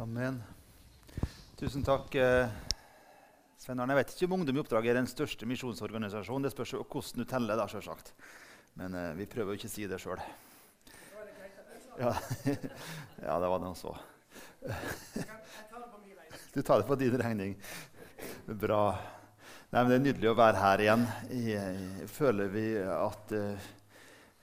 Amen. Tusen takk, eh, Svein Arne. Jeg vet ikke om Ungdom i oppdrag er den største misjonsorganisasjonen. Det spørs hvordan du teller, da, selvsagt. Men eh, vi prøver jo ikke å si det sjøl. Ja. ja, det var noe så. Du tar det på din regning. Bra. Nei, men Det er nydelig å være her igjen. Jeg føler vi at uh,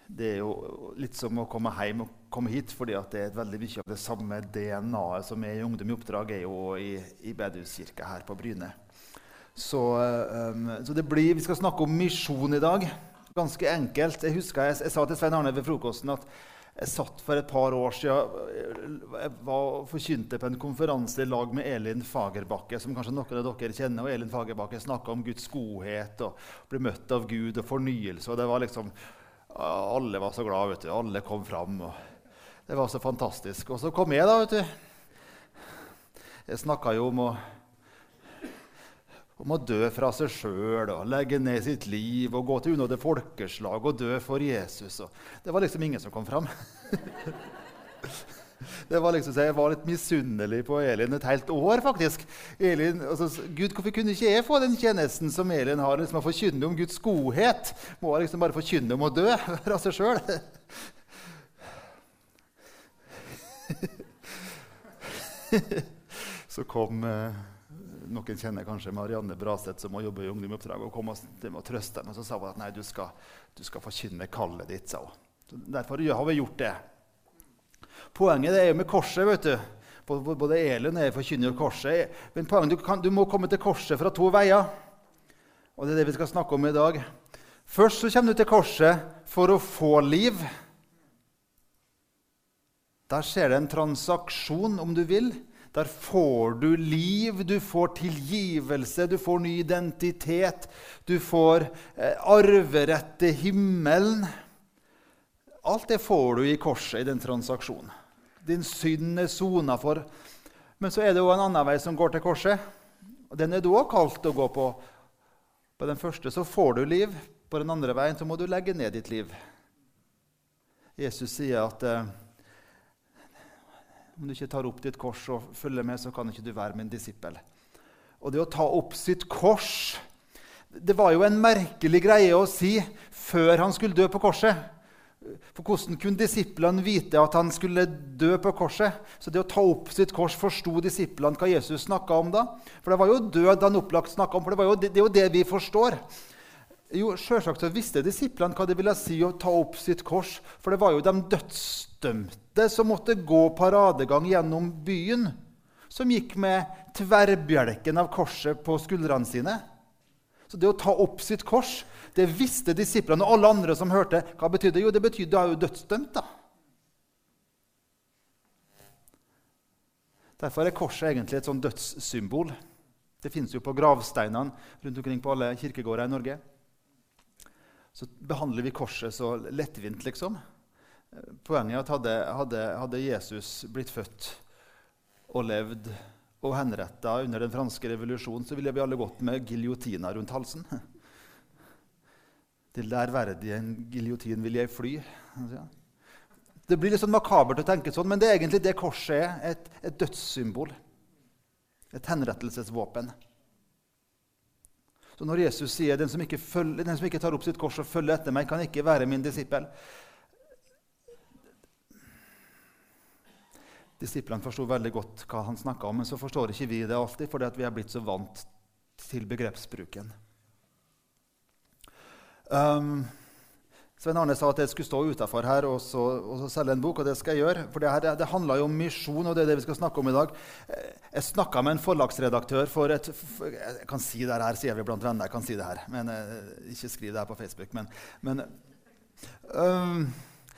det er jo litt som å komme hjem og komme hit, fordi det er veldig mye av det samme DNA-et som er i Ungdom i oppdrag, er jo i, i Bedehuskirka her på Bryne. Så, um, så blir, vi skal snakke om misjon i dag. Ganske enkelt. Jeg husker jeg, jeg sa til Svein Arne ved frokosten at jeg satt for et par år siden jeg var forkynte på en konferanse i lag med Elin Fagerbakke, som kanskje noen av dere kjenner. og Elin Fagerbakke snakka om Guds godhet og ble møtt av Gud og fornyelse. og det var liksom, Alle var så glad. vet du, Alle kom fram. det var så fantastisk. Og så kom jeg, da. vet du. Jeg snakka jo om å, om å dø fra seg sjøl og legge ned sitt liv og gå til unådde folkeslag og dø for Jesus. Og det var liksom ingen som kom fram. Det var liksom, jeg var litt misunnelig på Elin et helt år, faktisk. Elin, altså, Gud, Hvorfor kunne ikke jeg få den tjenesten som Elin har, liksom å forkynne om Guds godhet? Må jeg liksom bare forkynne om å dø av seg sjøl? så kom eh, Noen kjenner kanskje Marianne Braseth, som må jobbe i Ungdom i oppdrag, og kom og, og trøste dem, Og så sa hun at nei, du skal, du skal forkynne kallet ditt. sa hun. Derfor har vi gjort det. Poenget er jo med korset. vet du. Både Elund jeg forkynner korset. Men poenget, du, kan, du må komme til korset fra to veier. Og det er det vi skal snakke om i dag. Først så kommer du til korset for å få liv. Der skjer det en transaksjon, om du vil. Der får du liv, du får tilgivelse, du får ny identitet. Du får eh, arverett til himmelen. Alt det får du i korset i den transaksjonen. Din synd er sona for. Men så er det jo en annen vei som går til korset. og Den er du òg kalt å gå på. På den første så får du liv. På den andre veien så må du legge ned ditt liv. Jesus sier at eh, om du ikke tar opp ditt kors og følger med, så kan ikke du være min disippel. Og det å ta opp sitt kors Det var jo en merkelig greie å si før han skulle dø på korset. For Hvordan kunne disiplene vite at han skulle dø på korset? Så det å ta opp sitt kors forsto disiplene hva Jesus snakka om da? For det var jo død han opplagt snakka om. for det, jo, det, det, er jo det vi forstår. Jo, Selvsagt så visste disiplene hva det ville si å ta opp sitt kors. For det var jo de dødsdømte som måtte gå paradegang gjennom byen. Som gikk med tverrbjelken av korset på skuldrene sine. Så det å ta opp sitt kors, det visste disiplene og alle andre som hørte. Hva betydde det? Jo, det betydde du er jo dødsdømt, da. Derfor er korset egentlig et sånn dødssymbol. Det fins jo på gravsteinene rundt omkring på alle kirkegårder i Norge så behandler vi korset så lettvint, liksom. Poenget er at hadde, hadde, hadde Jesus blitt født og levd og henretta under den franske revolusjonen, så ville vi alle gått med giljotina rundt halsen. Til der verdig en giljotin vil jeg fly. Det blir litt sånn makabert å tenke sånn, men det er egentlig det korset er. Et, et dødssymbol. Et henrettelsesvåpen. Så når Jesus sier den som, følger, den som ikke tar opp sitt kors og følger etter meg, kan ikke være min disippel Disiplene forsto veldig godt hva han snakka om, men så forstår ikke vi det alltid fordi vi er blitt så vant til begrepsbruken. Um, Svein Arne sa at jeg skulle stå utafor her og, så, og så selge en bok, og det skal jeg gjøre. For det, her, det handler jo om misjon, og det er det vi skal snakke om i dag. Jeg snakka med en forlagsredaktør for et Jeg kan si det her, sier vi blant venner. jeg kan si det her, men eh, Ikke skriv det her på Facebook. Men, men um,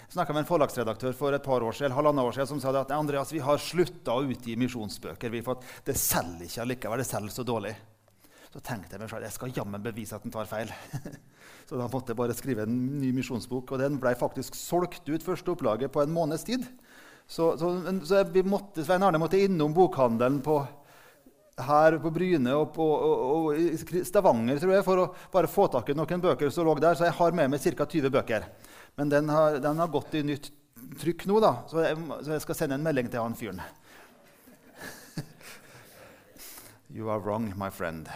jeg snakka med en forlagsredaktør for et par år siden, halvannet år siden som sa at Andreas, vi har slutta å utgi misjonsbøker. for Det selger ikke allikevel. Det selger så dårlig. Så tenkte jeg meg selv, jeg skal jammen bevise at den tar feil. Så da måtte jeg bare skrive en ny misjonsbok. Og den ble faktisk solgt ut første opplaget på en måneds tid. Så, så, så måtte, Svein Arne måtte innom bokhandelen på, her på Bryne og, på, og, og, i Stavanger tror jeg, for å bare få tak i noen bøker som lå der. Så jeg har med meg ca. 20 bøker. Men den har, den har, gått i nytt trykk nå, da, så jeg, så jeg skal sende en melding til han fyren. You are wrong, my friend.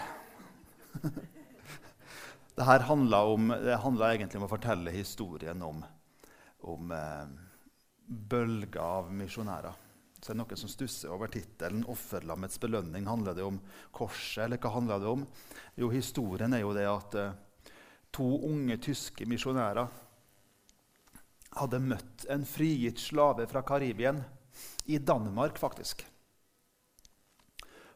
det her handler egentlig om å fortelle historien om, om eh, bølger av misjonærer. Så er det noen som stusser over tittelen 'Offerlammets belønning'. Handler det om korset, eller hva handler det om? Jo, historien er jo det at eh, to unge tyske misjonærer hadde møtt en frigitt slave fra Karibien, i Danmark faktisk.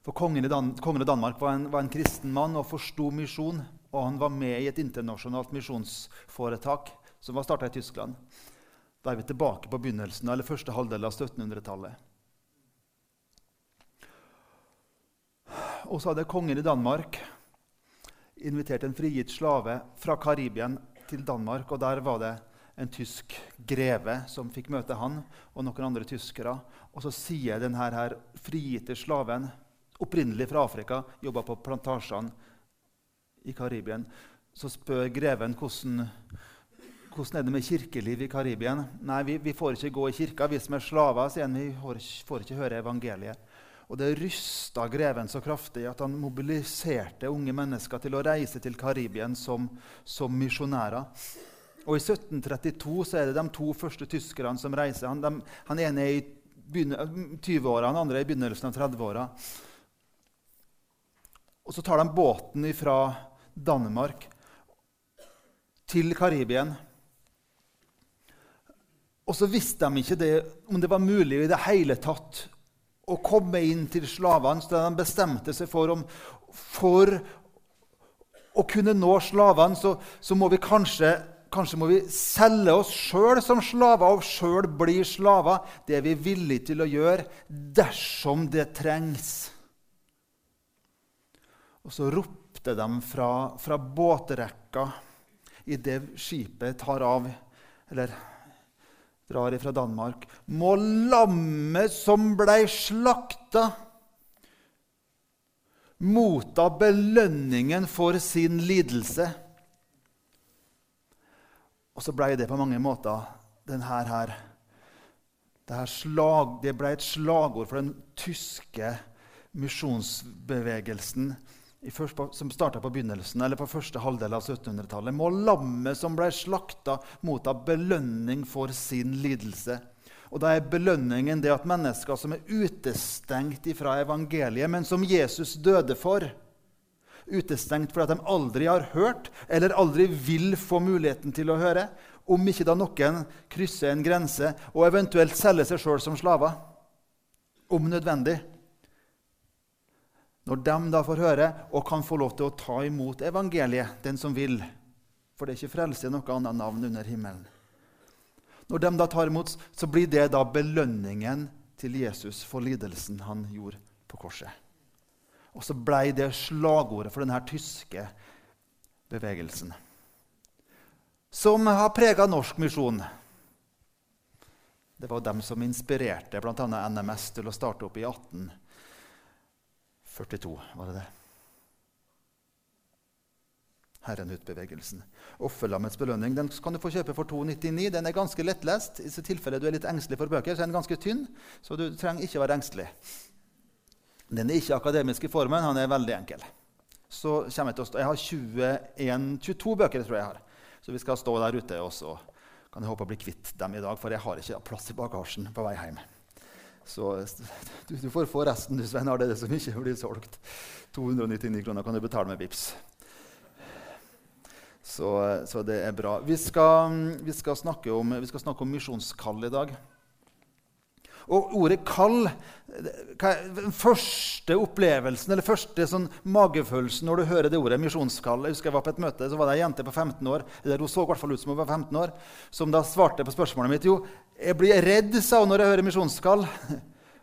For Kongen Dan kongen i Danmark var en, var en, kristen mann og forsto misjon. Og han var med i et internasjonalt misjonsforetak som var starta i Tyskland. Da er vi tilbake på begynnelsen eller første halvdel av 1700-tallet. Og så hadde kongen i Danmark invitert en frigitt slave fra Karibien til Danmark. og Der var det en tysk greve som fikk møte han og noen andre tyskere. Og så sier denne her frigitte slaven, opprinnelig fra Afrika, jobba på plantasjene i Karibien, så spør greven hvordan, hvordan er det med kirkeliv i Karibien. Nei, vi, vi, får ikke gå i kirka, vi som er slaver, sier han. Vi får, ikke høre evangeliet. Og det rysta greven så kraftig at han mobiliserte unge mennesker til å reise til Karibien som, som misjonærer. Og I 1732 så er det de to første tyskerne som reiser. Han, de, han ene er i 20-åra, han andre er i begynnelsen av 30-åra. Og Så tar de båten fra Danmark til Karibien. Og så visste de ikke det, om det var mulig i det hele tatt å komme inn til slavene. Så de bestemte seg for om for å kunne nå slavene, så, så må vi kanskje, kanskje må vi selge oss sjøl som slaver og sjøl bli slaver. Det er vi villige til å gjøre dersom det trengs. Og så ropte de fra, fra båtrekka idet skipet tar av, eller drar ifra Danmark, må lammet som blei slakta, motta belønningen for sin lidelse. Og så blei det på mange måter denne her, det, slag, det ble et slagord for den tyske misjonsbevegelsen som starta på begynnelsen, eller på første halvdel av 1700-tallet, må lammet som ble slakta, motta belønning for sin lidelse. Og Da er belønningen det at mennesker som er utestengt fra evangeliet, men som Jesus døde for Utestengt fordi de aldri har hørt eller aldri vil få muligheten til å høre, om ikke da noen krysser en grense og eventuelt selger seg sjøl som slaver, om nødvendig. Når de da får høre og kan få lov til å ta imot evangeliet, den som vil For det er ikke frelse i noe annet navn under himmelen. Når de da tar imot, så blir det da belønningen til Jesus for lidelsen han gjorde på korset. Og så blei det slagordet for denne tyske bevegelsen. Som har prega norsk misjon. Det var dem som inspirerte bl.a. NMS til å starte opp i 18. 42, var det det? Herren ut-bevegelsen. Offerlammets belønning den kan du få kjøpe for 2,99. Den er ganske lettlest. I tilfelle du er litt engstelig for bøker, så er den ganske tynn. Så du trenger ikke være engstelig. Den er ikke akademisk i formen. Han er veldig enkel. Så kommer Jeg til å stå. Jeg har 21, 22 bøker, tror jeg har. Så vi skal stå der ute også. Kan jeg håpe å bli kvitt dem i dag, for jeg har ikke plass i bagasjen på vei hjem. Så du, du, får få resten, du, Svein. Arne, det, som ikke blir solgt. 299 kroner kan du betale med VIPS. Så, så det er bra. Vi skal, vi skal, snakke om, vi skal snakke om misjonskall i dag. Og ordet 'kall' Den første opplevelsen eller første sånn magefølelsen når du hører det ordet misjonskall Jeg husker jeg var på et møte, så var det ei jente på 15 år eller hun så i hvert fall ut som hun var 15 år, som da svarte på spørsmålet mitt. Jo, jeg blir redd, sa hun når jeg hører misjonskall.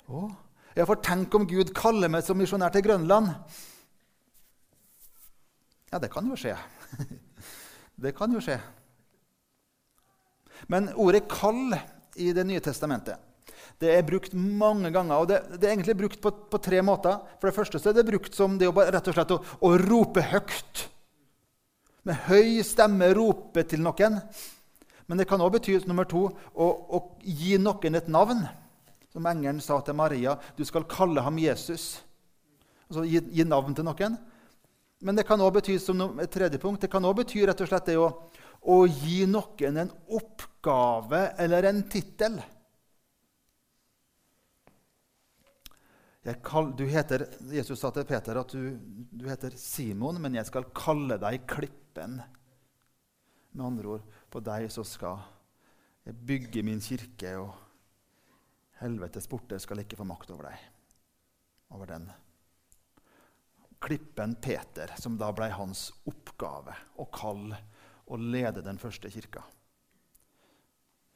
Oh, ja, for tenk om Gud kaller meg som misjonær til Grønland. Ja, det kan jo skje. Det kan jo skje. Men ordet 'kall' i Det nye testamentet det er brukt mange ganger. og Det, det er egentlig brukt på, på, tre måter. For det første er det brukt som det å, rett og slett å, å rope høyt. Med høy stemme rope til noen. Men det kan òg bety nummer to, å, å, gi noen et navn. Som engelen sa til Maria, du skal kalle ham Jesus. Altså gi, gi navn til noen. Men det kan også bety som et tredje punkt, det kan også bety rett og slett det å, å gi noen en oppgave eller en tittel. Jesus sa til Peter at du, du, heter Simon, men jeg skal kalle deg Klippen. Med andre ord, på deg så skal jeg bygge min kirke, og helvetes porter skal ikke få makt over deg. Over den. Klippen Peter, som da ble hans oppgave å kalle og lede den første kirka.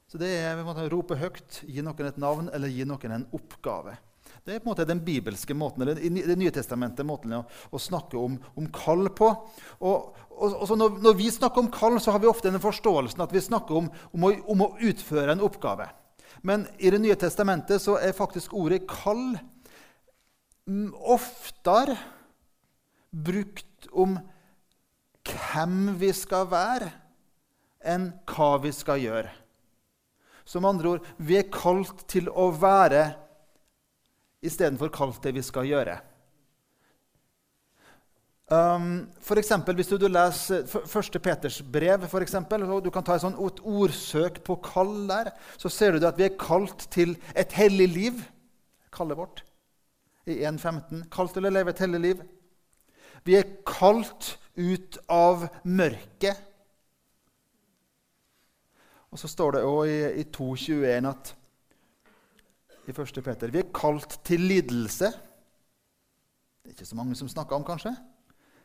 Så det er vi må rope høyt, gi noen et navn eller gi noen en oppgave. Det er på en måte den bibelske måten, eller det nye testamentet måten å, å snakke om, om, kall på. Og, og, og når, når, vi snakker om kall, så har vi ofte den forståelsen at vi snakker om, om, å, om å, utføre en oppgave. Men i Det nye testamentet så er faktisk ordet 'kall' oftere brukt om hvem vi skal være, enn hva vi skal gjøre. Som andre ord, vi er kalt til å være istedenfor kalt det vi skal gjøre. Um, for eksempel, hvis du, du leser 1. Peters brev, for eksempel, og du kan ta et, sånt, et ordsøk på kall der, så ser du at vi er kalt til et hellig liv. Kallet vårt i 1.15. Kalt til å leve et hellig liv. Vi er kalt ut av mørket. Og så står det òg i, i 2.21 at i 1. Peter. Vi er kalt til lidelse. Det er ikke så mange som snakker om, kanskje.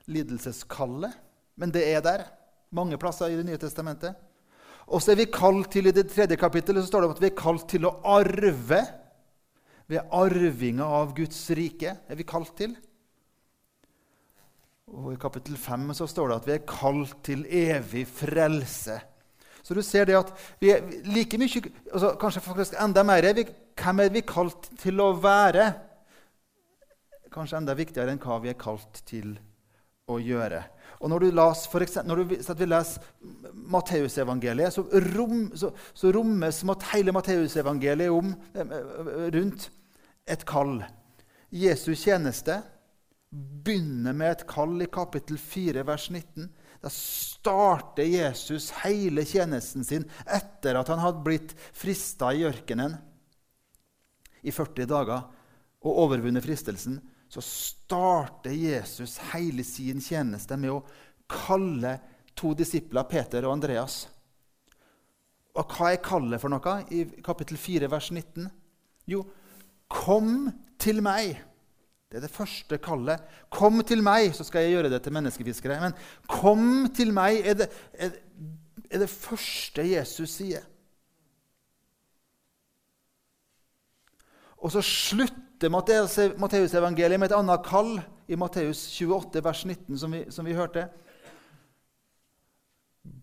Lidelseskallet. Men det er der mange plasser i Det nye testamentet. Og så er vi kalt til, I det tredje kapittelet så står det at vi er kalt til å arve. Vi er arvinger av Guds rike. er vi kalt til. Og I kapittel 5 så står det at vi er kalt til evig frelse. Så du ser det at vi er like mye, altså kanskje enda mer vi, Hvem er vi kalt til å være? Kanskje enda viktigere enn hva vi er kalt til å gjøre. Og Når, las, eksempel, når du, vi leser Matteusevangeliet, så, rom, så, så rommes hele Matteusevangeliet om, eh, rundt et kall. Jesu tjeneste begynner med et kall i kapittel 4, vers 19. Da starter Jesus hele tjenesten sin etter at han hadde blitt frista i ørkenen i 40 dager og overvunnet fristelsen. Så starter Jesus hele sin tjeneste med å kalle to disipler, Peter og Andreas. Og hva er kallet for noe i kapittel 4, vers 19? Jo, kom til meg. Det er det første kallet. Kom til meg, så skal jeg gjøre det til menneskefiskere. Men kom til meg er det, er, det første Jesus sier. Og så slutter Matteusevangeliet med et annet kall i Matteus 28, vers 19, som vi, som vi hørte.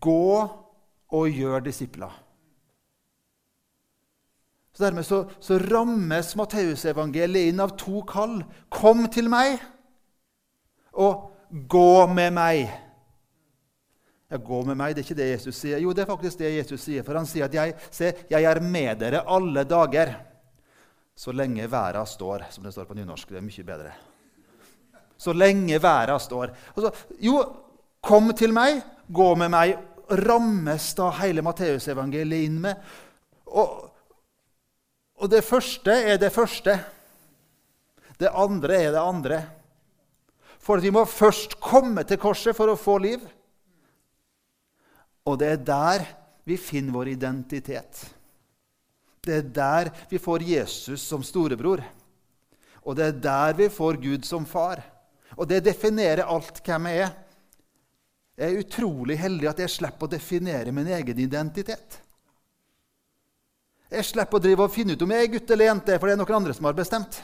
Gå og gjør disipler. Så Dermed så, så rammes Matteusevangeliet inn av to kall. Kom til meg, og gå med meg. Ja, gå med meg, det er ikke det Jesus sier. Jo, det er faktisk det Jesus sier. For han sier at jeg, se, jeg er med dere alle dager. Så lenge verda står, som det står på nynorsk. Det er mye bedre. Så lenge verda står. Altså, jo, kom til meg, gå med meg. Rammes da hele Matteusevangeliet inn med. Og og det første er det første. Det andre er det andre. For vi må først komme til korset for å få liv. Og det er der vi finner vår identitet. Det er der vi får Jesus som storebror. Og det er der vi får Gud som far. Og det definerer alt hvem jeg er. Jeg er utrolig heldig at jeg slipper å definere min egen identitet. Jeg slipper å drive og finne ut om jeg er gutt eller jente, for det er noen andre som har bestemt.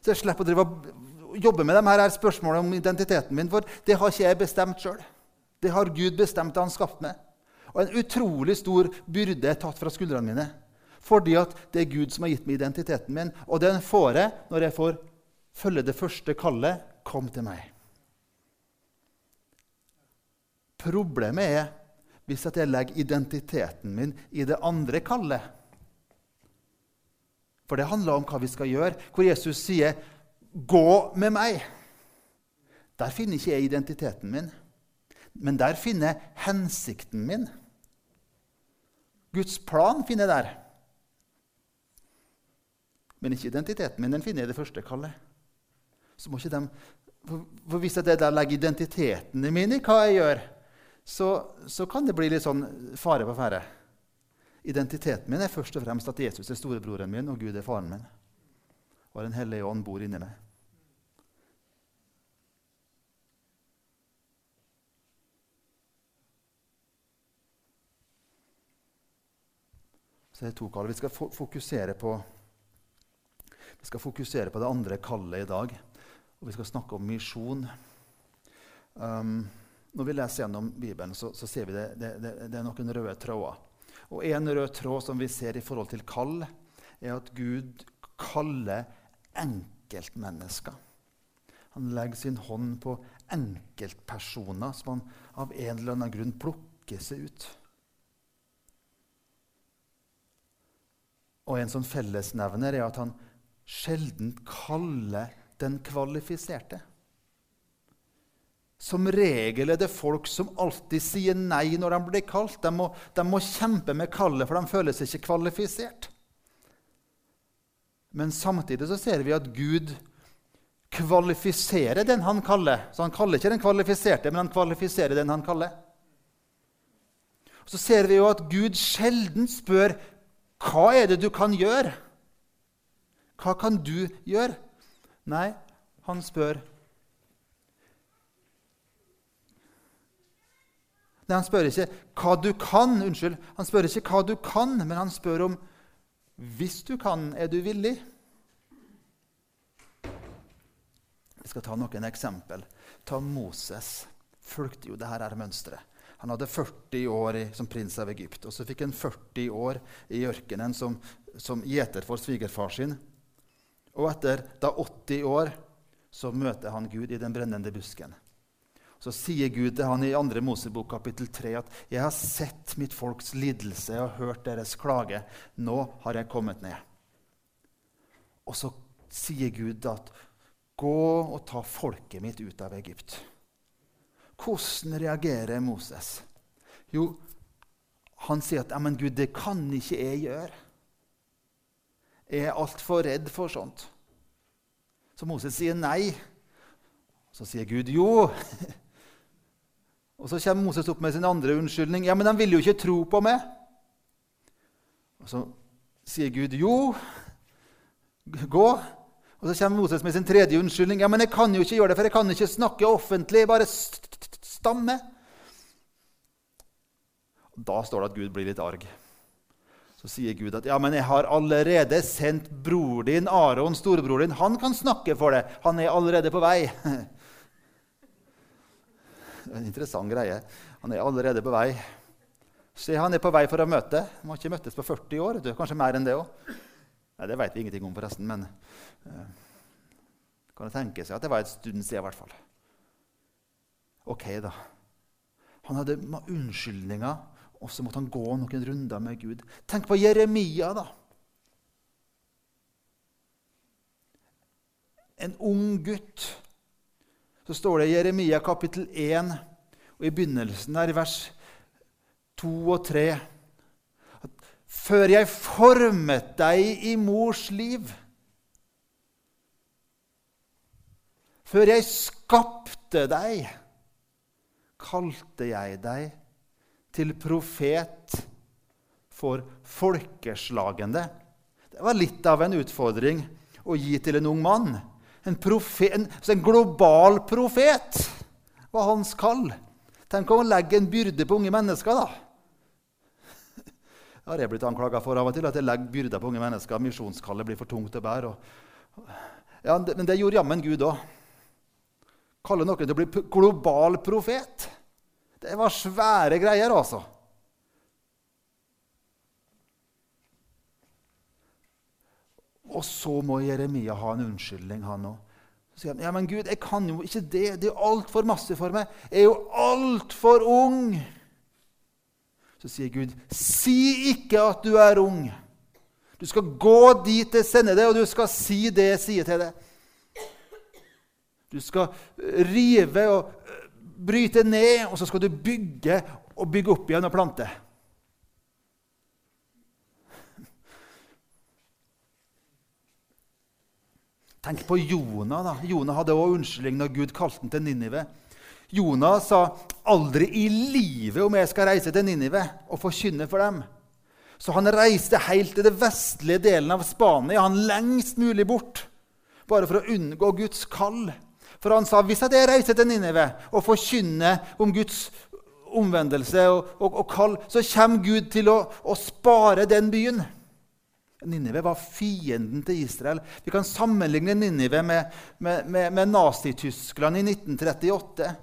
Så jeg slipper å drive og jobbe med de her spørsmålene om identiteten min, for det har ikke jeg bestemt sjøl. Det har Gud bestemt da han skapte meg. Og en utrolig stor byrde er tatt fra skuldrene mine. Fordi at det er Gud som har gitt meg identiteten min. Og den får jeg når jeg får følge det første kallet 'Kom til meg'. Problemet er hvis jeg legger identiteten min i det andre kallet. For det handler om hva vi skal gjøre. Hvor Jesus sier, gå med meg. Der finner ikke jeg identiteten min, men der finner jeg hensikten min. Guds plan finner jeg der. Men ikke identiteten min. Den finner jeg i det første kallet. Så må ikke de, for Hvis jeg der legger identiteten min i hva jeg gjør, så, så kan det bli litt sånn fare på ferde. Identiteten min er først og fremst at Jesus er storebroren min, og Gud er faren min. Og Den hellige ånd bor inni meg. Så det er to kall. Vi skal fokusere på vi skal fokusere på det andre kallet i dag. Og vi skal snakke om misjon. Um, når vi leser gjennom Bibelen, så, så ser vi det, det, det, det, er noen røde tråder. Og en rød tråd som vi ser i forhold til kall, er at Gud kaller enkeltmennesker. Han legger sin hånd på enkeltpersoner som han av en eller annen grunn plukker seg ut. Og en sånn fellesnevner er at han sjelden kaller den kvalifiserte. Som regel er det folk som alltid sier nei når de blir kalt. De må, de må kjempe med kallet, for de føler seg ikke kvalifisert. Men samtidig så ser vi at Gud kvalifiserer den han kaller. Så han kaller ikke den kvalifiserte, men han kvalifiserer den han kaller. Så ser vi jo at Gud sjelden spør hva er det du kan gjøre. Hva kan du gjøre? Nei, han spør Nei, Han spør ikke hva du kan, unnskyld, han spør ikke hva du kan, men han spør om hvis du kan, er du villig? Vi skal ta noen eksempel. Ta Moses. Fulgte jo dette mønsteret. Han hadde 40 år som prins av Egypt. Og så fikk han 40 år i ørkenen som, som gjeter for svigerfar sin. Og etter da 80 år så møter han Gud i den brennende busken. Så sier Gud til han i 2. Mosebok kapittel 3 at 'Jeg har sett mitt folks lidelse, og hørt deres klage. Nå har jeg kommet ned.' Og så sier Gud at 'Gå og ta folket mitt ut av Egypt'. Hvordan reagerer Moses? Jo, han sier at 'Men Gud, det kan ikke jeg gjøre'. Jeg er altfor redd for sånt. Så Moses sier nei. Så sier Gud jo. Og Så kommer Moses opp med sin andre unnskyldning. Ja, men de vil jo ikke tro på meg. Og Så sier Gud jo. Gå. Og Så kommer Moses med sin tredje unnskyldning. Ja, men jeg kan jo ikke gjøre det, for jeg kan ikke snakke offentlig. Bare stamme. Da står det at Gud blir litt arg. Så sier Gud at ja, men jeg har allerede sendt bror din, Aron, storebror din. Han kan snakke for deg. Han er allerede på vei. Det er En interessant greie. Han er allerede på vei. Se, han er på vei for å møte. Han har ikke møttes på 40 år. Du. Kanskje mer enn det òg. Det vet vi ingenting om, forresten. Men kan det tenke seg at det var en stund siden, i hvert fall. Ok, da. Han hadde unnskyldninger, og så måtte han gå noen runder med Gud. Tenk på Jeremia, da. En ung gutt så står det i Jeremia kapittel 1, og i begynnelsen der, i vers 2 og 3 at Før jeg formet deg i mors liv Før jeg skapte deg, kalte jeg deg til profet for folkeslagene. Det var litt av en utfordring å gi til en ung mann. En, profet, en, en global profet var hans kall. Tenk om å legge en byrde på unge mennesker, da. Det har jeg blitt anklaga for av og til, at jeg legger byrder på unge mennesker. Misjonskallet blir for tungt å bære. Ja, men det gjorde jammen Gud òg. Kalle noen til å bli global profet. Det var svære greier, altså. Og så må Jeremia ha en unnskyldning, han òg. Så sier han, ja, men Gud, jeg kan jo ikke det. Det er jo altfor masse for meg. Jeg er jo altfor ung. Så sier Gud, si ikke at du er ung. Du skal gå dit jeg sender deg, og du skal si det jeg sier til deg. Du skal rive og eh, bryte ned, og så skal du bygge og bygge opp igjen og plante. Tenk på Jonah. da. Jonah hadde også unnskyldning når Gud kalte ham til Ninive. Jonah sa aldri i livet om jeg skal reise til Ninive og forkynne for dem. Så han reiste helt til den vestlige delen av Spania, han lengst mulig bort, bare for å unngå Guds kall. For han sa hvis jeg reiser til Ninive og forkynner om Guds omvendelse og, og, og, kall, så kommer Gud til å, å spare den byen. Ninive var fienden til Israel. Vi kan sammenligne Ninive med, med, med, med Nazi-Tyskland i 1938.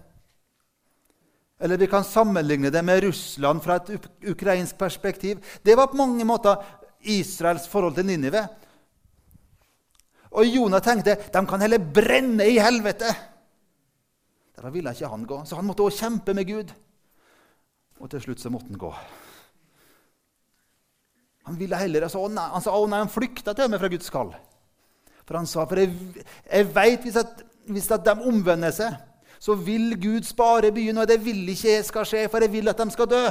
Eller vi kan sammenligne det med Russland fra et ukrainsk perspektiv. Det var på mange måter Israels forhold til Ninive. Og Jonah tenkte de kan heller brenne i helvete. Derfor ville ikke han gå, så han måtte også kjempe med Gud. Og til slutt så måtte han gå. Han ville heller, altså, nei, han sa å nei, han flykta til meg fra Guds kall. For han sa for jeg, jeg veit hvis, hvis at de omvender seg så vil Gud spare byen. Og det vil ikke jeg skal skje, for jeg vil at de skal dø.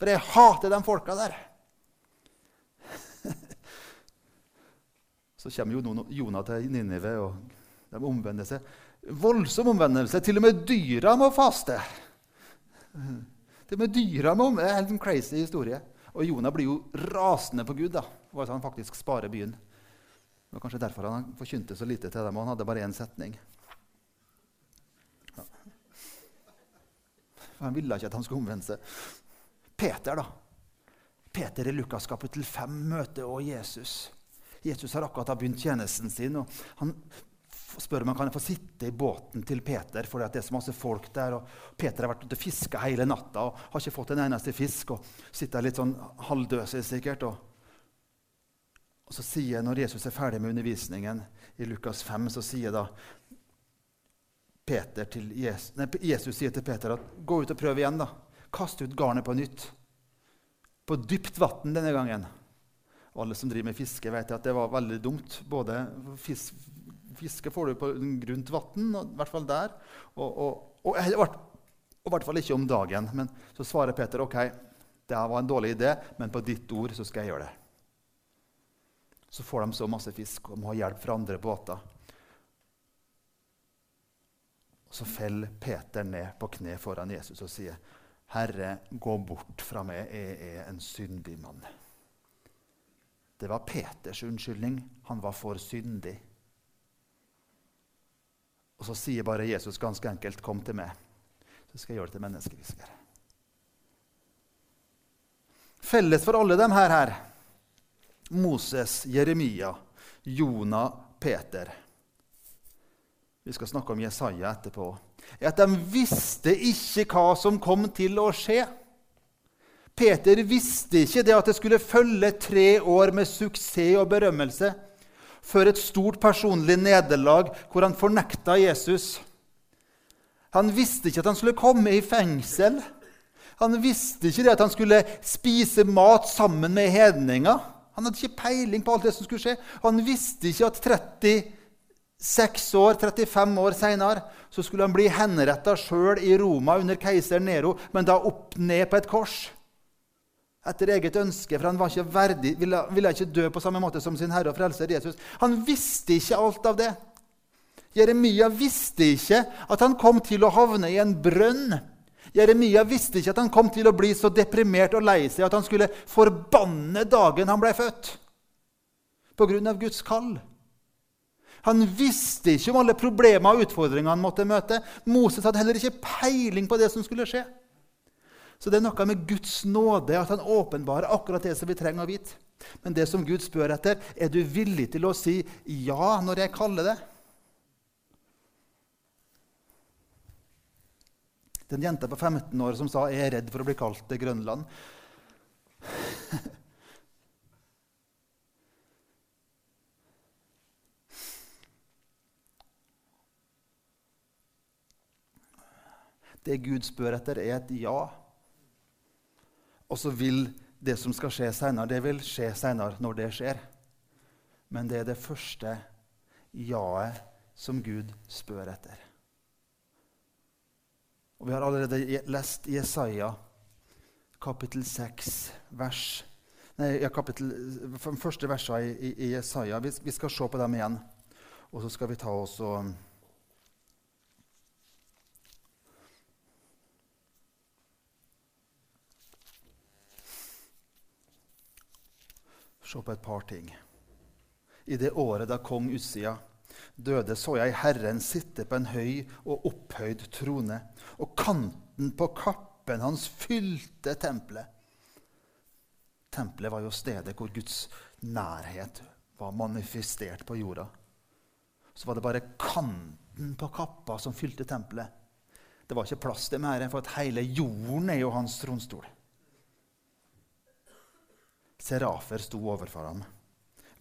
For jeg hater de folka der. Så kommer jo Jonah til Ninive, og de omvender seg. Voldsom omvendelse. Til og med dyra må faste. Til og med dyra må Det er en crazy historie. Og Jonah blir jo rasende på Gud da, for at han faktisk sparer byen. Det var kanskje derfor han forkynte så lite til dem. og Han hadde bare én setning. Han ville ikke at han skulle omvende seg. Peter, da. Peter i Lukas kapittel 5 møter også Jesus. Jesus har akkurat begynt tjenesten sin. og Han spør om han kan få sitte i båten til Peter, for det er så masse folk der. og Peter har vært ute og fiska hele natta og har ikke fått en eneste fisk. og Sitter litt sånn halvdøse sikkert. Og, og så sier, Når Jesus er ferdig med undervisningen i Lukas 5, så sier da Jesus, nei, Jesus sier til Peter at gå ut og prøv igjen. da. Kast ut garnet på nytt. På dypt vann denne gangen. Alle som driver med fiske, vet at det var veldig dumt. Både fisk, Fiske får du på grunt vann, i hvert fall der. Og, og, og, og, i hvert fall ikke om dagen. Men så svarer Peter ok, det var en dårlig idé, men på ditt ord så skal jeg gjøre det. Så får de så masse fisk og må ha hjelp fra andre båter. Og Så faller Peter ned på kne foran Jesus og sier, 'Herre, gå bort fra meg, jeg er en syndig mann.' Det var Peters unnskyldning. Han var for syndig. Og så sier bare Jesus ganske enkelt, 'Kom til meg, så skal jeg gjøre det til menneskefisker'. Felles for alle dem her, her Moses, Jeremia, Jonah, Peter vi skal snakke om Jesaja etterpå, er at de visste ikke hva som kom til å skje. Peter visste ikke det at det skulle følge tre år med suksess og berømmelse før et stort personlig nederlag hvor han fornekta Jesus. Han visste ikke at han skulle komme i fengsel. Han visste ikke det at han skulle spise mat sammen med hedninger. Han hadde ikke peiling på alt det som skulle skje. Han visste ikke at 36 år, 35 år seinere skulle han bli henretta sjøl i Roma under keiser Nero, men da opp ned på et kors. Etter eget ønske, for han var ikke verdig, ville, ville ikke dø på samme måte som sin herre og frelser Jesus. Han visste ikke alt av det. Jeremia visste ikke at han kom til å havne i en brønn. Jeremia visste ikke at han kom til å bli så deprimert og lei seg at han skulle forbanne dagen han ble født, på grunn av Guds kall. Han visste ikke om alle problemer og utfordringer han måtte møte. Moses hadde heller ikke peiling på det som skulle skje. Så det er noe med Guds nåde, at han åpenbarer akkurat det som vi trenger å vite. Men det som Gud spør etter, er du villig til å si ja når jeg kaller det? Den jenta på 15 år som sa 'jeg er redd for å bli kalt til Grønland'. Det Gud spør etter, er et ja. Og så vil det som skal skje seinere, det vil skje seinere når det skjer. Men det er det første jaet som Gud spør etter. Og Vi har allerede lest Jesaja kapittel 6, vers nei, ja, kapittel, første versene i, i, Jesaja. Vi, vi, skal se på dem igjen. Og så skal vi ta oss og Se på et par ting. I det året da kong Ussia døde, så jeg Herren sitte på en høy og opphøyd trone, og kanten på kappen hans fylte tempelet. Tempelet var jo stedet hvor Guds nærhet var manifestert på jorda. Så var det bare kanten på kappa som fylte tempelet. Det var ikke plass til mer, for at hele jorden er jo hans tronstol. Serafer sto overfor ham.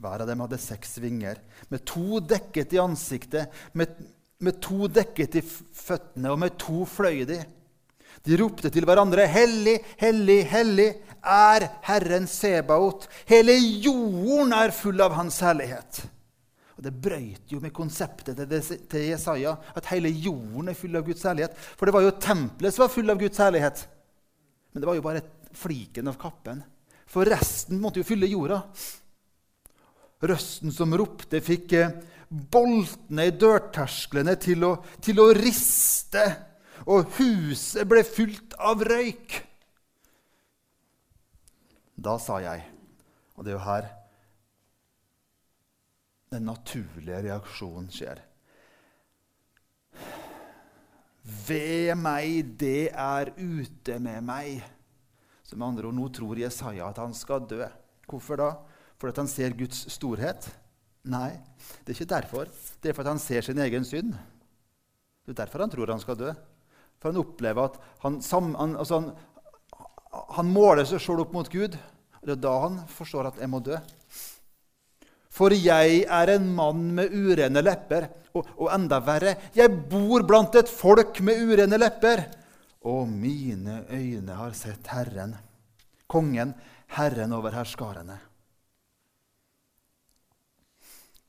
Hver av dem hadde seks vinger, med to dekket i ansiktet, med, med to dekket i føttene, og med to fløy de. De ropte til hverandre, 'Hellig, hellig, hellig er Herren Sebaot.' 'Hele jorden er full av Hans herlighet.' Og Det brøyt jo med konseptet til Jesaja, at hele jorden er full av Guds herlighet. For det var jo tempelet som var full av Guds herlighet. Men det var jo bare fliken av kappen. For resten måtte jo fylle jorda. Røsten som ropte, fikk eh, boltene i dørtersklene til å, til å riste, og huset ble fylt av røyk. Da sa jeg, og det er jo her den naturlige reaksjonen skjer Ved meg, det er ute med meg. Så med andre ord, Nå tror Jesaja at han skal dø. Hvorfor da? Fordi han ser Guds storhet? Nei, det er ikke derfor. Det er fordi han ser sin egen synd. Det er derfor han tror han skal dø. For han opplever at han, han, altså han, han måler seg sjøl opp mot Gud. Det er da han forstår at 'jeg må dø'. For jeg er en mann med urene lepper. Og, og enda verre jeg bor blant et folk med urene lepper. Og mine øyne har sett Herren, kongen, Herren over herskarene.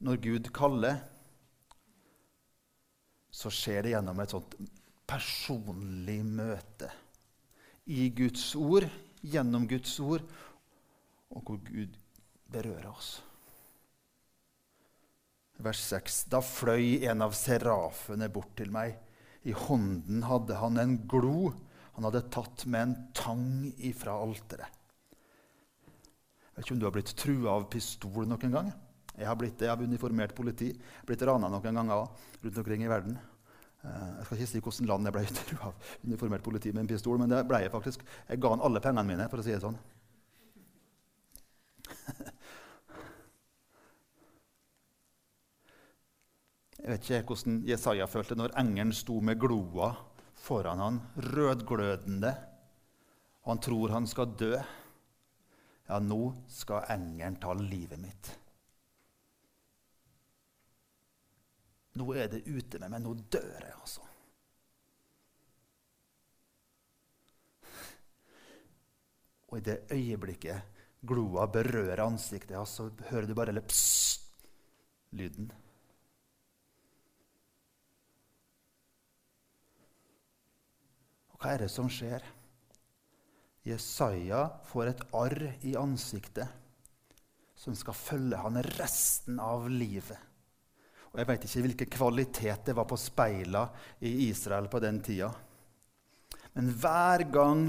når Gud kaller, så skjer det gjennom et sånt personlig møte. I Guds ord, gjennom Guds ord, og hvor Gud berører oss. Vers 6. Da fløy en av serafene bort til meg. I hånden hadde han en glo han hadde tatt med en tang ifra alteret. Jeg vet ikke om du har blitt trua av pistol noen gang? Jeg har blitt det av uniformert politi. Blitt rana noen ganger rundt omkring i verden. Eh, jeg skal ikke si hvilket land jeg ble trua av uniformert politi med en pistol, men det ble jeg faktisk. Jeg ga han alle pengene mine, for å si det sånn. Jeg vet ikke hvordan Jesaja følte når engelen sto med gloa foran han, rødglødende. Han tror han skal dø. Ja, nå skal engelen ta livet mitt. Nå er det ute med meg. Nå dør jeg, altså. Og i det øyeblikket gloa berører ansiktet så hører du bare pss-lyden. Hva er det som skjer? Jesaja får et arr i ansiktet som skal følge han resten av livet. Og Jeg vet ikke hvilken kvalitet det var på speilene i Israel på den tida. Men hver gang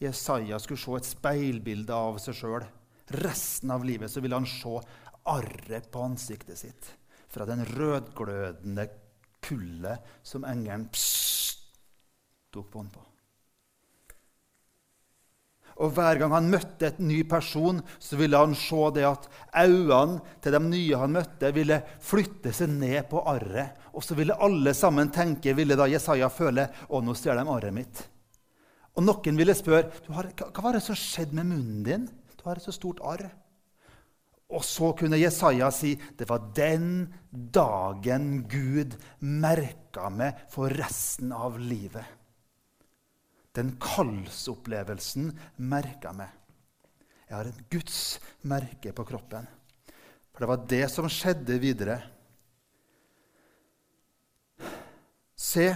Jesaja skulle se et speilbilde av seg sjøl resten av livet, så ville han se arret på ansiktet sitt fra den rødglødende kullet som engelen tok bånd på. Og hver gang han møtte et ny person, så ville han se det at øynene til de nye han møtte, ville flytte seg ned på arret. Og så ville alle sammen tenke, ville da Jesaja føle, å, nå stjeler de arret mitt. Og noen ville spørre, har, hva var det som skjedde med munnen din? Du har et så stort arr. Og så kunne Jesaja si det var den dagen Gud merka meg for resten av livet. Den kallsopplevelsen merka meg. Jeg har et Guds merke på kroppen. For det var det som skjedde videre. Se,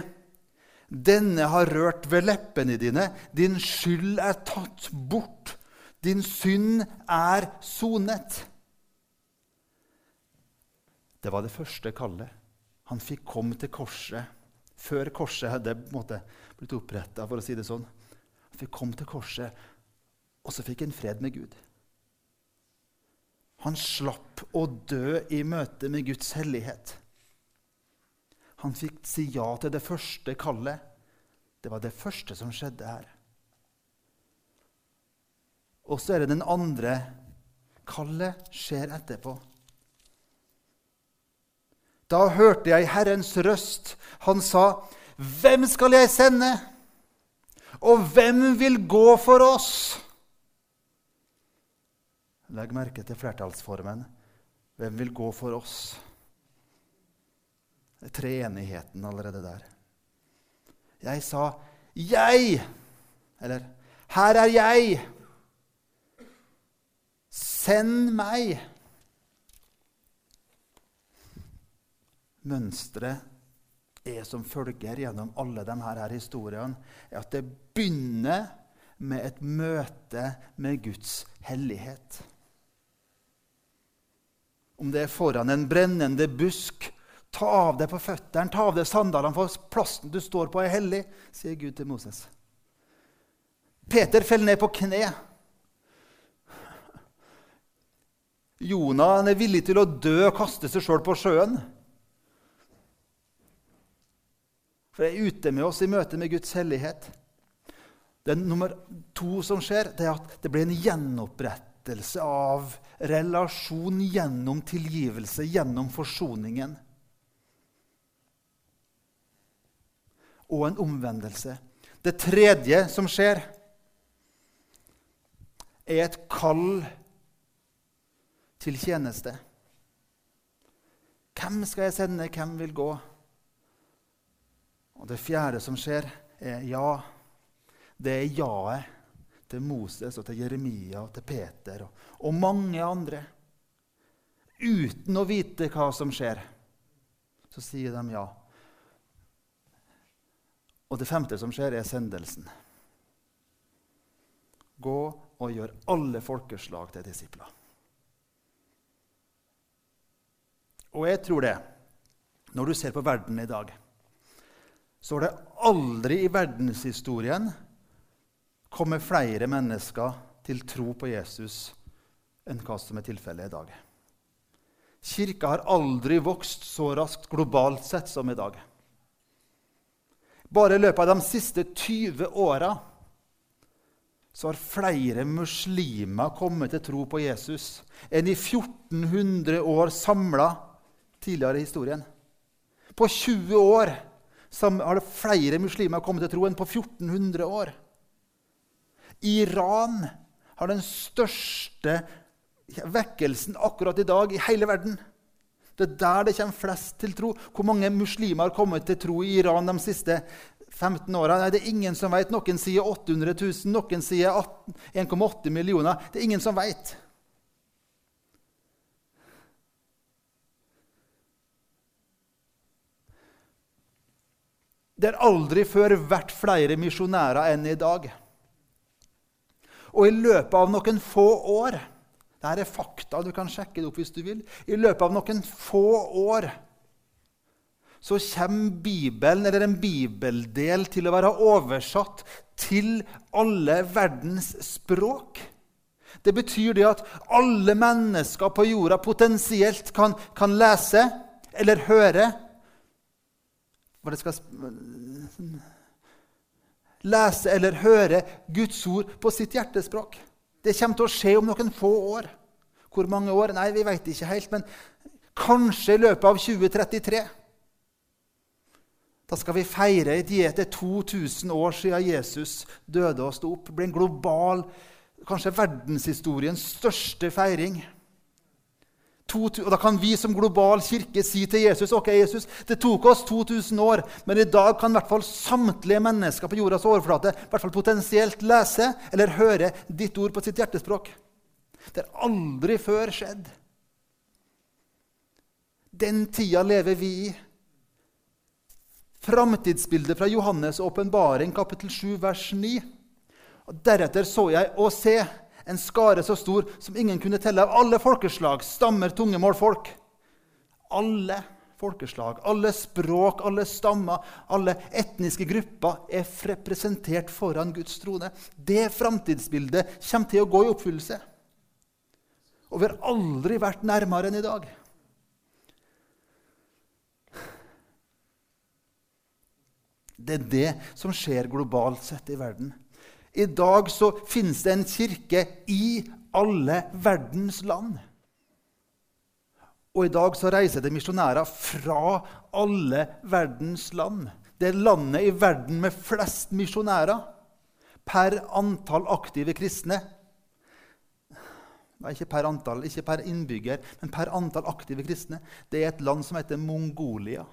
denne har rørt ved leppene dine. Din skyld er tatt bort. Din synd er sonet. Det var det første kallet. Han fikk komme til korset før korset hadde på en måte, blitt oppretta, for å si det sånn. Han fikk komme til korset, og så fikk han fred med Gud. Han slapp å dø i møte med Guds hellighet. Han fikk si ja til det første kallet. Det var det første som skjedde her. Og så er det den andre kallet skjer etterpå. Da hørte jeg Herrens røst. Han sa, 'Hvem skal jeg sende?' Og hvem vil gå for oss? Legg merke til flertallsformen. Hvem vil gå for oss? Det er treenigheten allerede der. Jeg sa 'jeg', eller 'her er jeg'. Send meg. Mønsteret er som følger gjennom alle disse her historiene, er at det begynner med et møte med Guds hellighet. Om det er foran en brennende busk, ta av deg på føttene, ta av deg sandalene, for plassen du står på, er hellig, sier Gud til Moses. Peter faller ned på kne. Jonah er villig til å dø og kaste seg sjøl på sjøen. For jeg er ute med oss i møte med Guds hellighet. Det nummer to som skjer, det er at det blir en gjenopprettelse av relasjon gjennom tilgivelse, gjennom forsoningen. Og en omvendelse. Det tredje som skjer, er et kall til tjeneste. Hvem skal jeg sende? Hvem vil gå? Og det fjerde som skjer, er ja. Det er jaet til Moses og til Jeremia og til Peter og, og mange andre. Uten å vite hva som skjer, så sier de ja. Og det femte som skjer, er sendelsen. Gå og gjør alle folkeslag til disipler. Og jeg tror det, når du ser på verden i dag så har det aldri i verdenshistorien kommet flere mennesker til tro på Jesus enn hva som er tilfellet i dag. Kirka har aldri vokst så raskt globalt sett som i dag. Bare i løpet av de siste 20 åra har flere muslimer kommet til tro på Jesus enn i 1400 år samla tidligere i historien. På 20 år har det flere muslimer kommet til tro enn på 1400 år. Iran har den største vekkelsen akkurat i dag i hele verden. Det er der det kommer flest til tro. Hvor mange muslimer har kommet til tro i Iran de siste 15 åra? Det er ingen som vet. Noen sier 800 000, noen sier 1,8 millioner. Det er ingen som vet. Det har aldri før vært flere misjonærer enn i dag. Og i løpet av noen få år Dette er fakta, du kan sjekke det opp hvis du vil. I løpet av noen få år så kommer Bibelen, eller en bibeldel, til å være oversatt til alle verdens språk. Det betyr det at alle mennesker på jorda potensielt kan, kan lese eller høre hva det skal lese eller høre Guds ord på sitt hjertespråk. Det kommer til å skje om noen få år. Hvor mange år? Nei, vi vet ikke helt. Men kanskje i løpet av 2033. Da skal vi feire i diet til 2000 år siden Jesus døde og sto opp. Det blir en global, kanskje verdenshistoriens største feiring og Da kan vi som global kirke si til Jesus ok, Jesus, det tok oss 2000 år, men i dag kan i hvert fall samtlige mennesker på jordas overflate i hvert fall potensielt lese eller høre ditt ord på sitt hjertespråk. Det har aldri før skjedd. Den tida lever vi i. Framtidsbildet fra Johannes' åpenbaring, kapittel 7, vers 9. Og deretter så jeg å se en skare så stor som ingen kunne telle, av alle folkeslag, stammer, tunge mål, folk. Alle folkeslag, alle språk, alle stammer, alle etniske grupper er representert foran Guds trone. Det framtidsbildet kommer til å gå i oppfyllelse. Og vi har aldri vært nærmere enn i dag. Det er det som skjer globalt sett i verden. I dag så finnes det en kirke i alle verdens land. Og i dag så reiser det misjonærer fra alle verdens land. Det er landet i verden med flest misjonærer per antall aktive kristne. Nei, ikke per antall, ikke per innbygger, men per antall aktive kristne. Det er et land som heter Mongolia.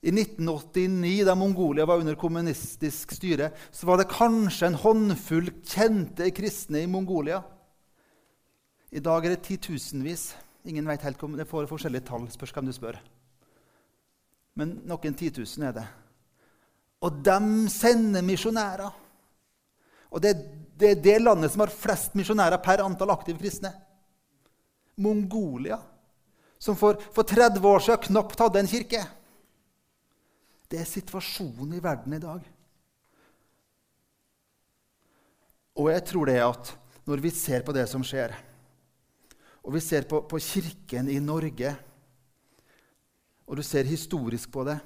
I 1989, da Mongolia var under kommunistisk styre, så var det kanskje en håndfull kjente kristne i Mongolia. I dag er det titusenvis. Ingen vet helt om Det får forskjellige tall. spørs hvem du spør. Men noen titusen er det. Og de sender misjonærer. Og det, det, er det landet som har flest misjonærer per antall aktive kristne. Mongolia, som for, for 30 år siden knapt hadde en kirke. Det er situasjonen i verden i dag. Og jeg tror det at når vi ser på det som skjer, og vi ser på, på Kirken i Norge, og du ser historisk på det,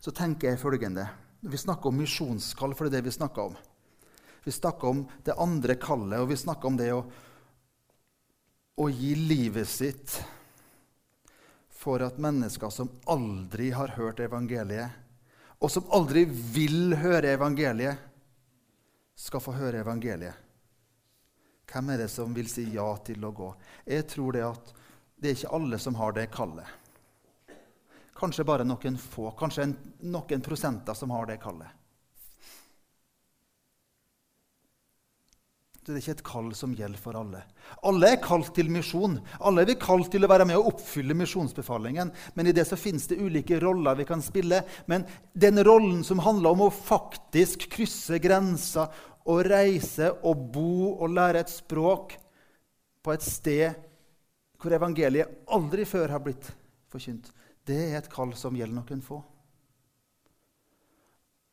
så tenker jeg følgende vi snakker om misjonskall, for det er det vi snakker om Vi snakker om det andre kallet, og vi snakker om det å, å gi livet sitt for at mennesker som aldri har hørt evangeliet, og som aldri vil høre evangeliet, skal få høre evangeliet. Hvem er det som vil si ja til å gå? Jeg tror det at det er ikke alle som har det kallet. Kanskje bare noen få, kanskje en, noen prosenter som har det kallet. Det er ikke et kall som gjelder for alle. Alle er kalt til misjon. Alle er vi kalt til å være med og oppfylle misjonsbefalingen. Men i det så finnes det ulike roller vi kan spille. Men den rollen som handler om å faktisk krysse grenser og reise og bo og lære et språk på et sted hvor evangeliet aldri før har blitt forkynt, det er et kall som gjelder noen få.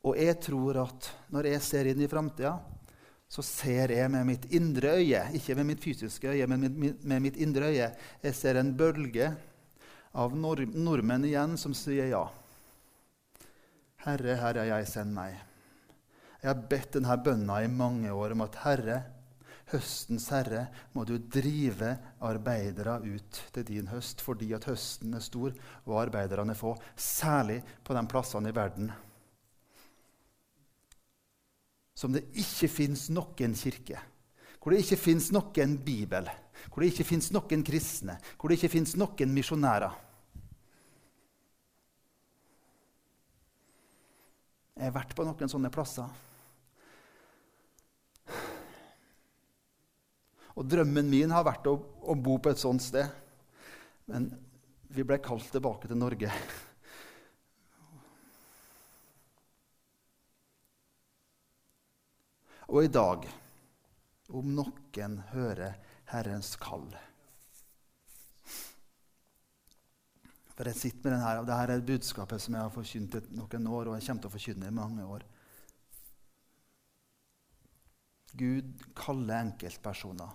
Og jeg tror at når jeg ser inn i framtida så ser jeg med mitt indre øye, ikke med mitt fysiske øye, men med mitt indre øye, jeg ser en bølge av nord nordmenn igjen som sier ja. Herre, Herre, jeg send meg. Jeg har bedt denne bønna i mange år om at Herre, høstens Herre, må du drive arbeidere ut til din høst, fordi at høsten er stor og arbeiderne få, særlig på de plassene i verden som det ikke fins noen kirke, hvor det ikke fins noen bibel, hvor det ikke fins noen kristne, hvor det ikke fins noen misjonærer. Jeg har vært på noen sånne plasser. Og drømmen min har vært å, å bo på et sånt sted. Men vi ble kalt tilbake til Norge. Og i dag, om noen hører Herrens kall For jeg sitter med denne, og Dette er budskapet som jeg har forkynt noen år, og jeg kommer til å forkynne i mange år. Gud kaller enkeltpersoner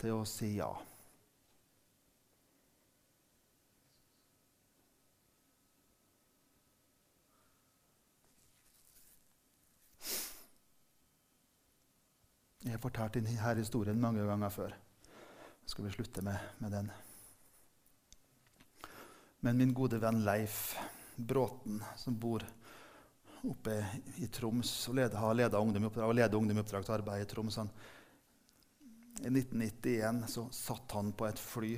til å si ja. Jeg har fortalt denne historien mange ganger før. Så skal vi slutte med, med den. Men min gode venn Leif Bråten, som bor oppe i Troms og leder, har ledet ungdomsoppdrag, leder arbeid i Troms han, I 1991 så satt han på et fly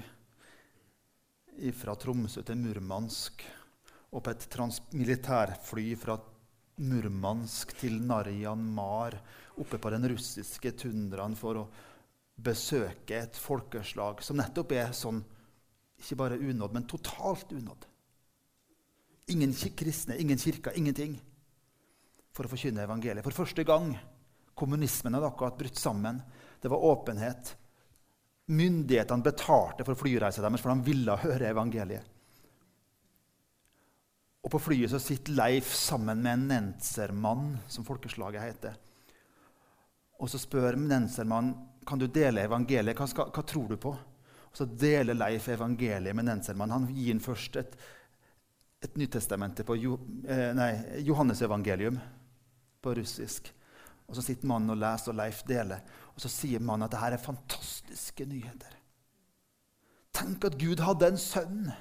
fra Tromsø til Murmansk og på et militærfly fra Murmansk til Narjan Mar oppe på den russiske tundraen for å besøke et folkeslag som nettopp er sånn ikke bare unådd, men totalt unådd. Ingen kristne, ingen kirker, ingenting. For å forkynne evangeliet. For første gang. Kommunismen hadde akkurat brutt sammen. Det var åpenhet. Myndighetene betalte for flyreisa deres, for de ville høre evangeliet. Og På flyet så sitter Leif sammen med en nensermann, som folkeslaget heter. Og Så spør nensermannen kan du dele evangeliet. Hva, skal, hva tror du på? Og Så deler Leif evangeliet med nensermannen. Han gir ham først et, et Nytestamentet på jo, eh, nei, Johannesevangelium på russisk. Og Så sitter mannen og leser, og Leif deler. Og Så sier mannen at dette er fantastiske nyheter. Tenk at Gud hadde en sønn!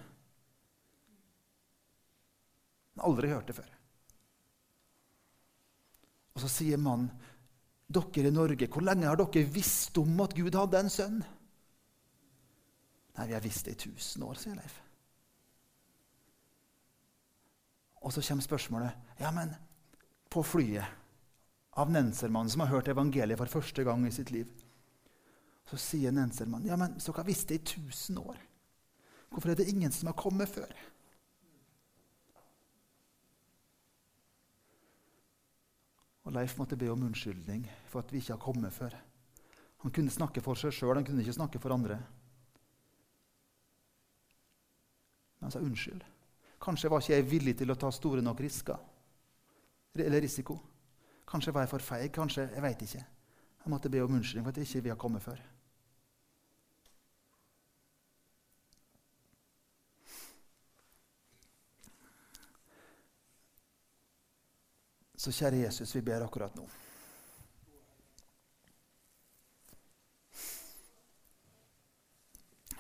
Han Aldri hørt det før. Og så sier mannen, 'Dere i Norge, hvor lenge har dere visst om at Gud hadde en sønn?' 'Nei, vi har visst det i tusen år', sier Leif. Og så kommer spørsmålet, 'Ja, men på flyet av Nensermannen som har hørt evangeliet for første gang i sitt liv' Så sier Nensermannen, 'Ja, men dere har visst det i tusen år.' Hvorfor er det ingen som har kommet før? Og Leif måtte be om unnskyldning for at vi ikke har kommet før. Han kunne snakke for seg sjøl, han kunne ikke snakke for andre. Men han sa unnskyld. Kanskje var ikke jeg villig til å ta store nok risker. Eller risiko. Kanskje var jeg for feig. Kanskje, Jeg veit ikke. Jeg måtte be om unnskyldning for at vi ikke har kommet før. Så kjære Jesus, vi ber akkurat nå.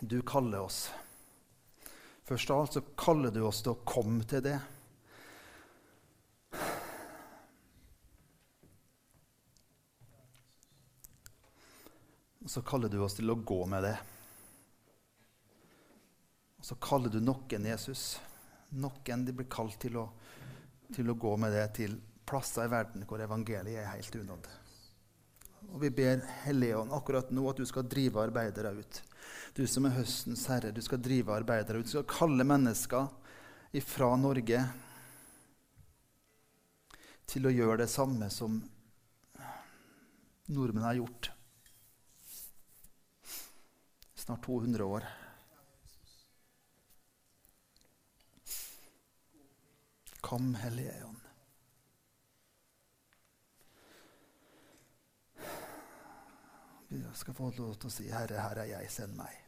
Du kaller oss. Først av alt så kaller du oss til å komme til det. Og så kaller du oss til å gå med det. Og så kaller du noen Jesus. Noen de blir kalt til å, til å gå med det til plasser i verden hvor evangeliet er helt unådd. Og vi ber Helligånd akkurat nå at du skal drive arbeidere ut. Du som er høstens herre, du skal drive arbeidere ut. Du skal kalle mennesker ifra Norge til å gjøre det samme som nordmenn har gjort. Snart 200 år. Kom, Hellige Ånd. Skal få lov til å si, 'Herre, her er jeg, send meg'.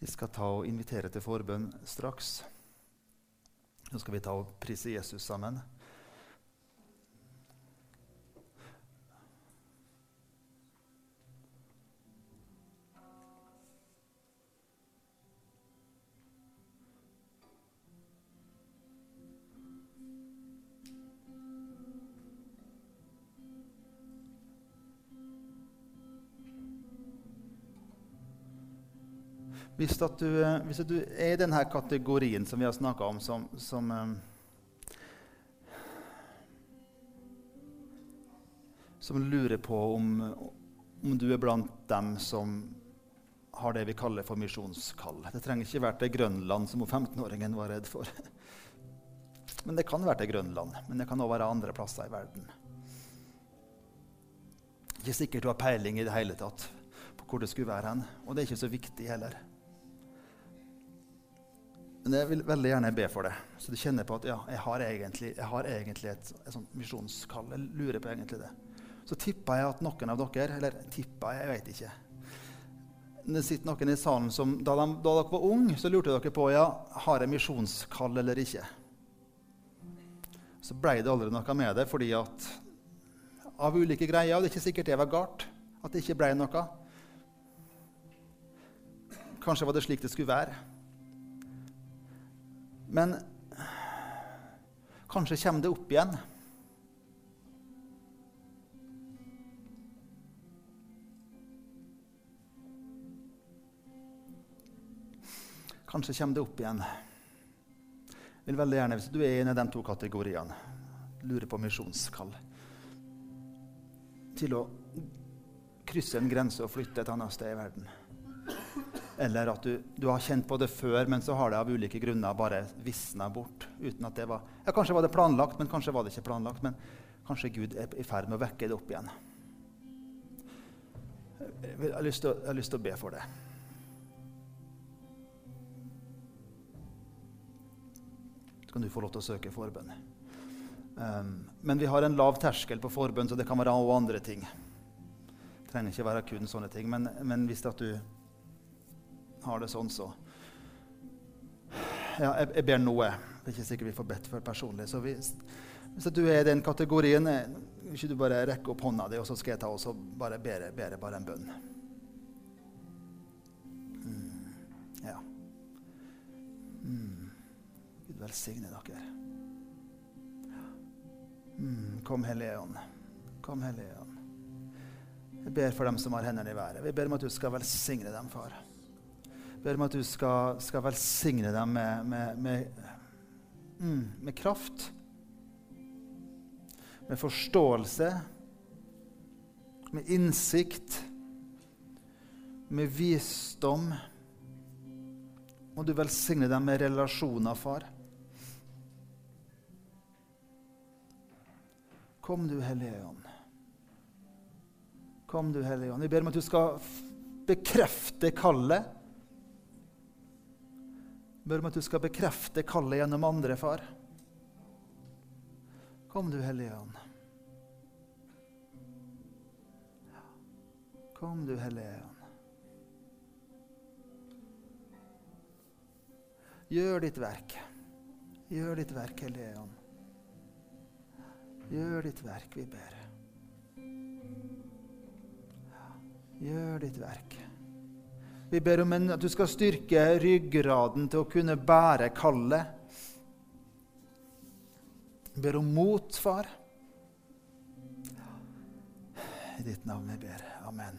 Vi skal ta og invitere til forbønn straks. Så skal vi ta og prise Jesus sammen. Hvis, du, eh, hvis du er i denne kategorien som vi har snakka om, som, som um, som lurer på om, om, du er blant dem som har det vi kaller for misjonskall. Det trenger ikke være til Grønland, som 15-åringen var redd for. Men det kan være til Grønland. Men det kan òg være andre plasser i verden. Ikke sikkert du har peiling i det hele tatt på hvor det skulle være hen. Og det er ikke så viktig heller. Men jeg vil veldig gjerne be for det, så du kjenner på at ja, jeg har egentlig, jeg har egentlig et, et misjonskall. Jeg lurer på egentlig det. Så tippa jeg at noen av dere Eller tippa jeg, jeg vet ikke. Det sitter noen i salen som da, de, da dere var unge, så lurte dere på ja, har jeg misjonskall eller ikke. Så ble det aldri noe med det fordi at av ulike greier Og det er ikke sikkert det var galt at det ikke ble noe. Kanskje var det slik det skulle være. Men Kanskje kommer det opp igjen. Kanskje kommer det opp igjen. Jeg vil veldig gjerne, Hvis du er en av de to kategoriene, lurer på misjonskall Til å krysse en grense og flytte et annet sted i verden. Eller at du, du, har kjent på det før, men så har det av ulike grunner bare visna bort. uten at det var, ja, Kanskje var det planlagt, men kanskje var det ikke planlagt. Men kanskje Gud er i ferd med å vekke det opp igjen. Jeg har lyst til, har lyst til å be for det. Så kan du få lov til å søke forbønn. Um, men vi har en lav terskel på forbønn, så det kan være også andre ting. Det trenger ikke være kun sånne ting. Men, men hvis at du har det sånn, så Ja, jeg, jeg ber noe. Det er ikke sikkert vi får bedt for personlig. Så hvis, hvis du er i den kategorien, vil ikke du bare rekke opp hånda di, og så skal jeg ta og bare bere, bere bare en bønn. Mm, ja. Mm. Gud velsigne dere. Mm, kom, Hellige Ånd. Kom, Hellige Ånd. Jeg ber for dem som har hendene i været. Vi ber om at du skal velsigne dem, far ber om at du skal, skal velsigne dem med, med, med, mm, med, kraft. Med forståelse. Med innsikt. Med visdom. Må du velsigne dem med relasjoner, far. Kom, du Hellige Ånd. Kom, du Hellige Ånd. Vi ber om at du skal bekrefte kallet ber om at du skal bekrefte kallet gjennom andre, far. Kom, du Hellige Ånd. Kom, du Hellige Ånd. Gjør ditt verk. Gjør ditt verk, Hellige Ånd. Gjør ditt verk, vi ber. Gjør ditt verk. Vi ber om en, at du skal styrke ryggraden til å kunne bære kallet. Vi ber om mot, far. I ditt navn vi ber. Amen.